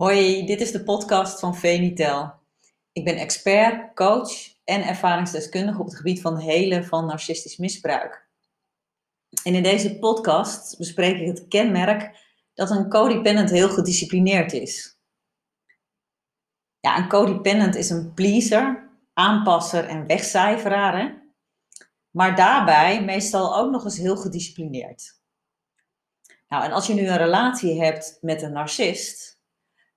Hoi, dit is de podcast van Venitel. Ik ben expert, coach en ervaringsdeskundige op het gebied van helen van narcistisch misbruik. En in deze podcast bespreek ik het kenmerk dat een codependent heel gedisciplineerd is. Ja, een codependent is een pleaser, aanpasser en wegcijferaar, hè? maar daarbij meestal ook nog eens heel gedisciplineerd. Nou, en als je nu een relatie hebt met een narcist,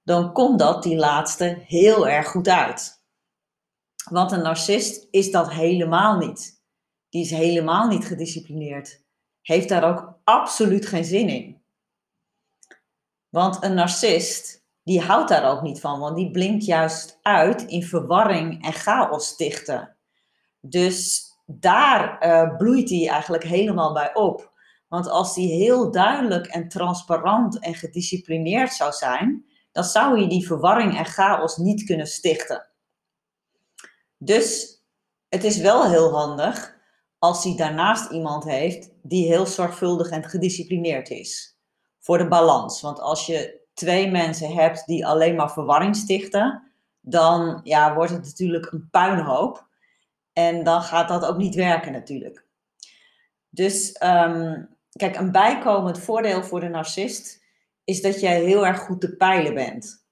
dan komt dat die laatste heel erg goed uit. Want een narcist is dat helemaal niet. Die is helemaal niet gedisciplineerd. Heeft daar ook absoluut geen zin in. Want een narcist, die houdt daar ook niet van, want die blinkt juist uit in verwarring en chaos stichten. Dus daar uh, bloeit hij eigenlijk helemaal bij op. Want als die heel duidelijk en transparant en gedisciplineerd zou zijn, dan zou je die verwarring en chaos niet kunnen stichten. Dus het is wel heel handig als hij daarnaast iemand heeft die heel zorgvuldig en gedisciplineerd is. Voor de balans. Want als je twee mensen hebt die alleen maar verwarring stichten, dan ja, wordt het natuurlijk een puinhoop. En dan gaat dat ook niet werken natuurlijk. Dus um, kijk, een bijkomend voordeel voor de narcist is dat jij heel erg goed te peilen bent.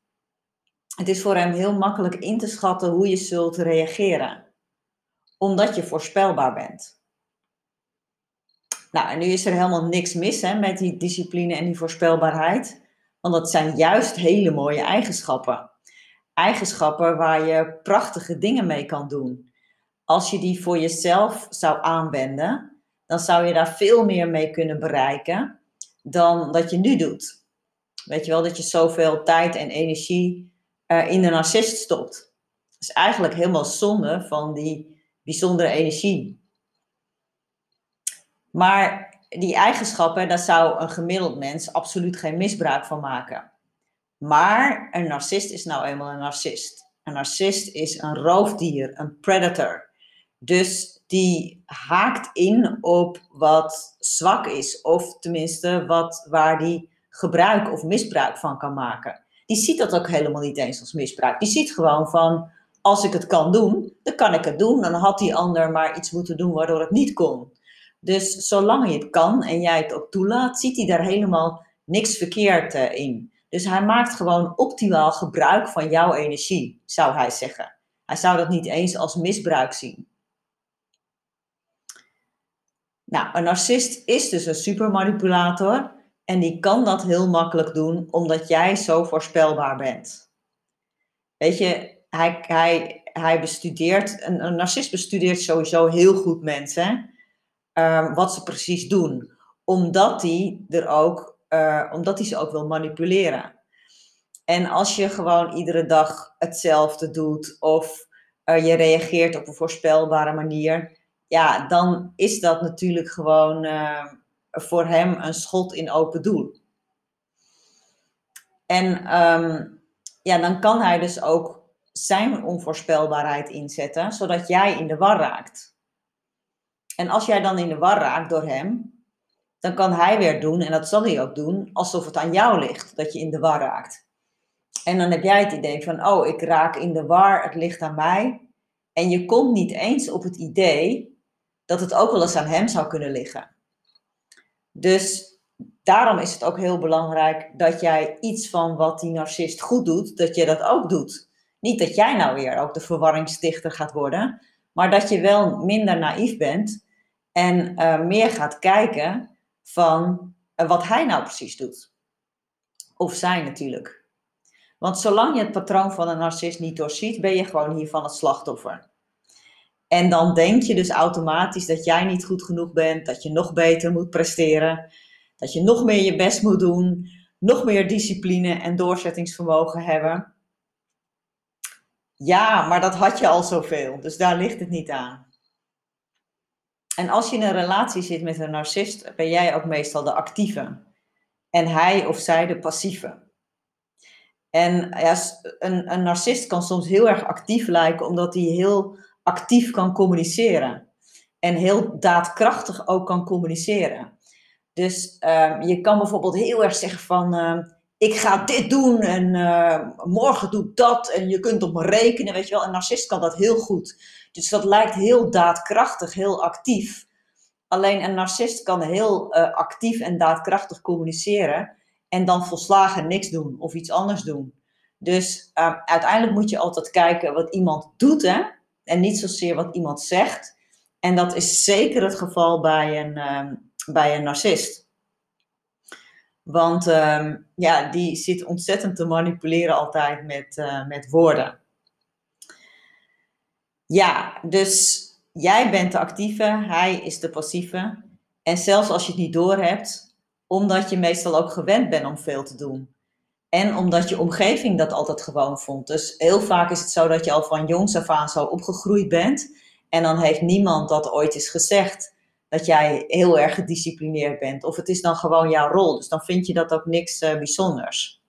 Het is voor hem heel makkelijk in te schatten hoe je zult reageren, omdat je voorspelbaar bent. Nou, en nu is er helemaal niks mis hè, met die discipline en die voorspelbaarheid, want dat zijn juist hele mooie eigenschappen. Eigenschappen waar je prachtige dingen mee kan doen. Als je die voor jezelf zou aanwenden, dan zou je daar veel meer mee kunnen bereiken dan dat je nu doet. Weet je wel, dat je zoveel tijd en energie uh, in de narcist stopt. Dat is eigenlijk helemaal zonde van die bijzondere energie. Maar die eigenschappen, daar zou een gemiddeld mens absoluut geen misbruik van maken. Maar een narcist is nou eenmaal een narcist. Een narcist is een roofdier, een predator. Dus die haakt in op wat zwak is, of tenminste wat, waar die gebruik of misbruik van kan maken. Die ziet dat ook helemaal niet eens als misbruik. Die ziet gewoon van, als ik het kan doen, dan kan ik het doen. Dan had die ander maar iets moeten doen waardoor het niet kon. Dus zolang je het kan en jij het ook toelaat, ziet hij daar helemaal niks verkeerd eh, in. Dus hij maakt gewoon optimaal gebruik van jouw energie, zou hij zeggen. Hij zou dat niet eens als misbruik zien. Nou, een narcist is dus een supermanipulator en die kan dat heel makkelijk doen, omdat jij zo voorspelbaar bent. Weet je, hij, hij, hij bestudeert, een, narcist bestudeert sowieso heel goed mensen, um, wat ze precies doen. Omdat hij er ook, uh, omdat hij ze ook wil manipuleren. En als je gewoon iedere dag hetzelfde doet, of uh, je reageert op een voorspelbare manier, ja, dan is dat natuurlijk gewoon. Uh, voor hem een schot in open doel. En ehm, ja, dan kan hij dus ook zijn onvoorspelbaarheid inzetten, zodat jij in de war raakt. En als jij dan in de war raakt door hem, dan kan hij weer doen, en dat zal hij ook doen, alsof het aan jou ligt dat je in de war raakt. En dan heb jij het idee van, oh, ik raak in de war, het ligt aan mij. En je komt niet eens op het idee dat het ook wel eens aan hem zou kunnen liggen. Dus daarom is het ook heel belangrijk dat jij iets van wat die narcist goed doet, dat je dat ook doet. Niet dat jij nou weer ook de verwarringstichter gaat worden, maar dat je wel minder naïef bent en uh, meer gaat kijken van uh, wat hij nou precies doet. Of zij natuurlijk. Want zolang je het patroon van een narcist niet doorziet, ben je gewoon hiervan het slachtoffer. En dan denk je dus automatisch dat jij niet goed genoeg bent, dat je nog beter moet presteren, dat je nog meer je best moet doen, nog meer discipline en doorzettingsvermogen hebben. Ja, maar dat had je al zoveel, dus daar ligt het niet aan. En als je in een relatie zit met een narcist, ben jij ook meestal de actieve en hij of zij de passieve. En ja, een, een narcist kan soms heel erg actief lijken, omdat hij heel actief kan communiceren. En heel daadkrachtig ook kan communiceren. Dus ehm, je kan bijvoorbeeld heel erg zeggen van, uh, ik ga dit doen en eh, morgen doe ik dat en je kunt op me rekenen, weet je wel. Een narcist kan dat heel goed. Dus dat lijkt heel daadkrachtig, heel actief. Alleen een narcist kan heel uh, actief en daadkrachtig communiceren en dan volslagen niks doen of iets anders doen. Dus uh, uiteindelijk moet je altijd kijken wat iemand doet hè? En niet zozeer wat iemand zegt. En dat is zeker het geval bij een, uh, bij een narcist. Want ehm, ja, die zit ontzettend te manipuleren altijd met, uh, met woorden. Ja, dus jij bent de actieve, hij is de passieve. En zelfs als je het niet doorhebt, omdat je meestal ook gewend bent om veel te doen. En omdat je omgeving dat altijd gewoon vond. Dus heel vaak is het zo dat je al van jongs af aan zo opgegroeid bent. En dan heeft niemand dat ooit eens gezegd dat jij heel erg gedisciplineerd bent. Of het is dan gewoon jouw rol. Dus dan vind je dat ook niks uh, bijzonders.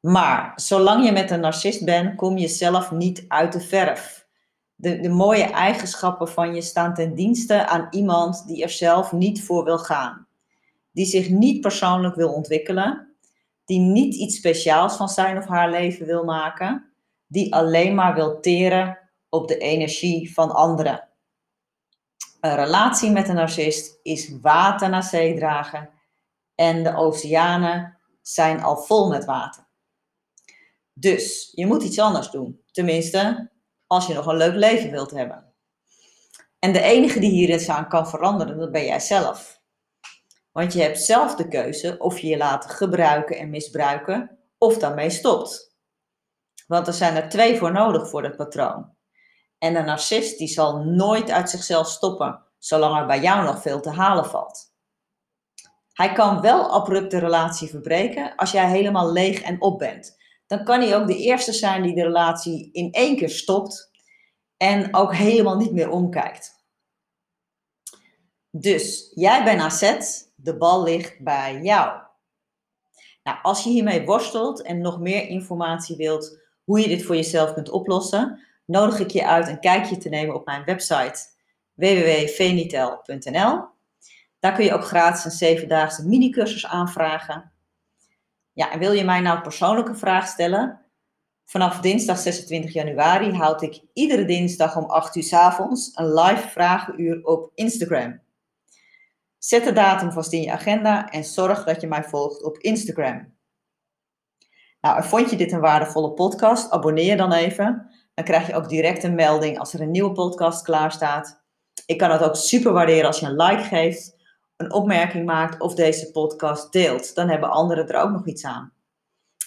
Maar zolang je met een narcist bent, kom je zelf niet uit de verf. De, de mooie eigenschappen van je staan ten dienste aan iemand die er zelf niet voor wil gaan. Die zich niet persoonlijk wil ontwikkelen. Die niet iets speciaals van zijn of haar leven wil maken. Die alleen maar wil teren op de energie van anderen. Een relatie met een narcist is water naar zee dragen en de oceanen zijn al vol met water. Dus je moet iets anders doen. Tenminste, als je nog een leuk leven wilt hebben. En de enige die hierin aan kan veranderen, dat ben jij zelf. Want je hebt zelf de keuze of je je laat gebruiken en misbruiken of daarmee stopt. Want er zijn er twee voor nodig voor dat patroon. En een narcist die zal nooit uit zichzelf stoppen, zolang er bij jou nog veel te halen valt. Hij kan wel abrupt de relatie verbreken als jij helemaal leeg en op bent. Dan kan hij ook de eerste zijn die de relatie in één keer stopt en ook helemaal niet meer omkijkt. Dus jij bent asset, de bal ligt bij jou. Nou, als je hiermee worstelt en nog meer informatie wilt hoe je dit voor jezelf kunt oplossen, nodig ik je uit een kijkje te nemen op mijn website www.venitel.nl. Daar kun je ook gratis een zevendaagse mini-cursus aanvragen. Ja, en wil je mij nou persoonlijk een vraag stellen? Vanaf dinsdag 26 januari houd ik iedere dinsdag om 8 uur s avonds een live vragenuur op Instagram. Zet de datum vast in je agenda en zorg dat je mij volgt op Instagram. Nou, vond je dit een waardevolle podcast? Abonneer je dan even. Dan krijg je ook direct een melding als er een nieuwe podcast klaar staat. Ik kan het ook super waarderen als je een like geeft, een opmerking maakt of deze podcast deelt. Dan hebben anderen er ook nog iets aan.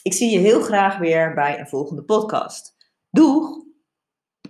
Ik zie je heel graag weer bij een volgende podcast. Doeg!